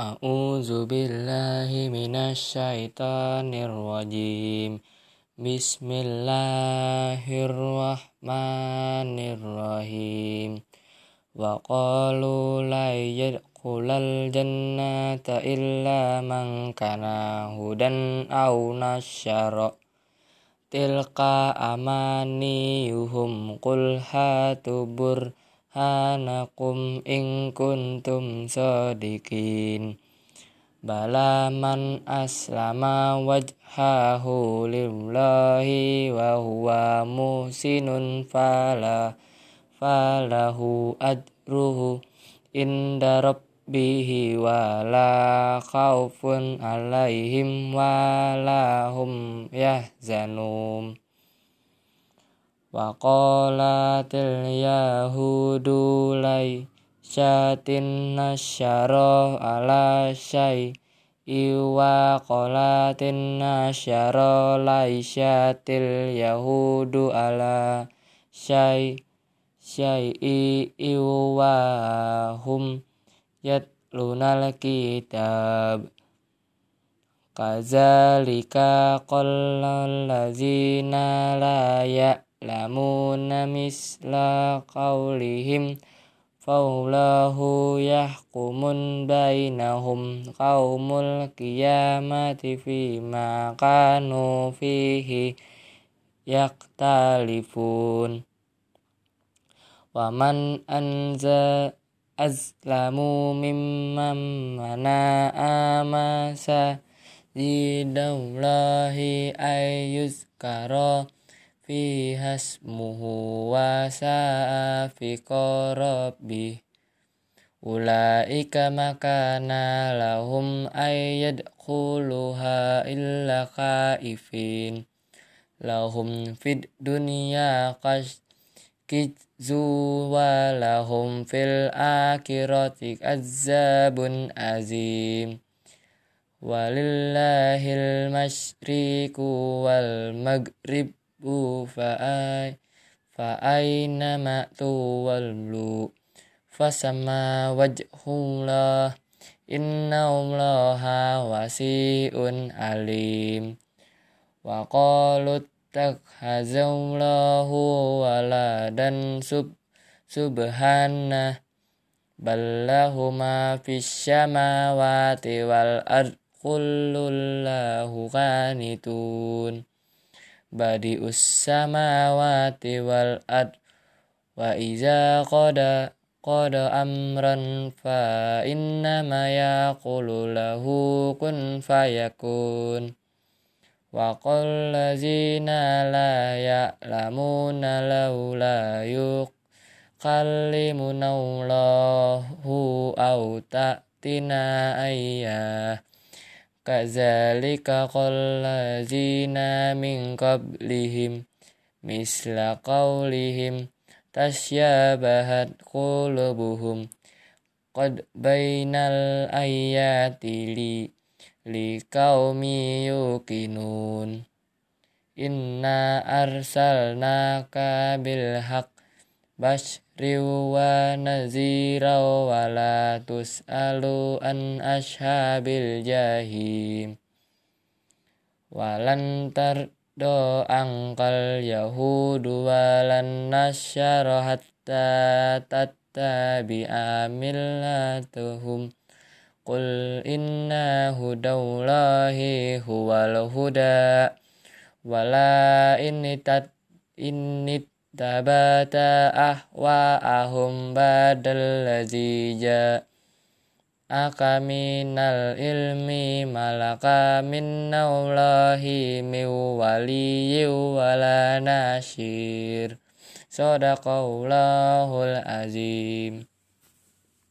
A'udzu billahi minasyaitonir rajim. Bismillahirrahmanirrahim. Wa qalu la yadkhulal jannata illa man kana hudan aw nasyara. Tilka amaniyuhum qul hatu burhanakum in kuntum sadiqin bala man aslama wajhahu lillahi wa huwa musinun fala falahu ajruhu inda rabbihi wa la khaufun alaihim wa la hum yahzanun Wa qalatil yahudu laysyatin nasyara ala syai Iwa qalatin nasyara laysyatil yahudu ala syai syai'i. Iwa hum yatlunal kitab. Kazalika يعلمون مثل قولهم فالله يحكم بينهم قوم القيامة فيما كانوا فيه يختلفون ومن أنزل أظلم ممن منع مساجد الله أن يذكر fi hasmuhu wa fi qarabih Ulaika makana lahum ayyadkhuluha illa khaifin. Lahum fid dunya kizu wa lahum fil akhirati azabun azim. Walillahil masyriku wal maghrib فأي فأين مأتوا والبلو فسمى وجه الله إن الله وسيء عليم وقالوا اتخذ الله ولدا سب سبحانه بل له ما في السماوات والأرض كل له قانتون badius samawati wal ad wa iza qada qada amran fa inna ma yaqulu lahu kun fayakun. Wa qul lazina la ya'lamuna laula yukallimuna Allahu aw ta'tina ayyah Kazalika qallazina min qablihim misla qawlihim tasyabahat qulubuhum. Qad bainal ayati li li qaumi yuqinun. Inna arsalnaka bil haq bashri wa nazira wa la tus'alu an ashabil jahim. Walan tardo angkal yahudu walan nasyara hatta tattabi'a millatuhum Qul inna hudallahi huwal huda. Wala inni tat tabata ahum badal ladzi ja'aka minal ilmi malaka minnallahi min waliyyi wala nasyir sadaqallahul azim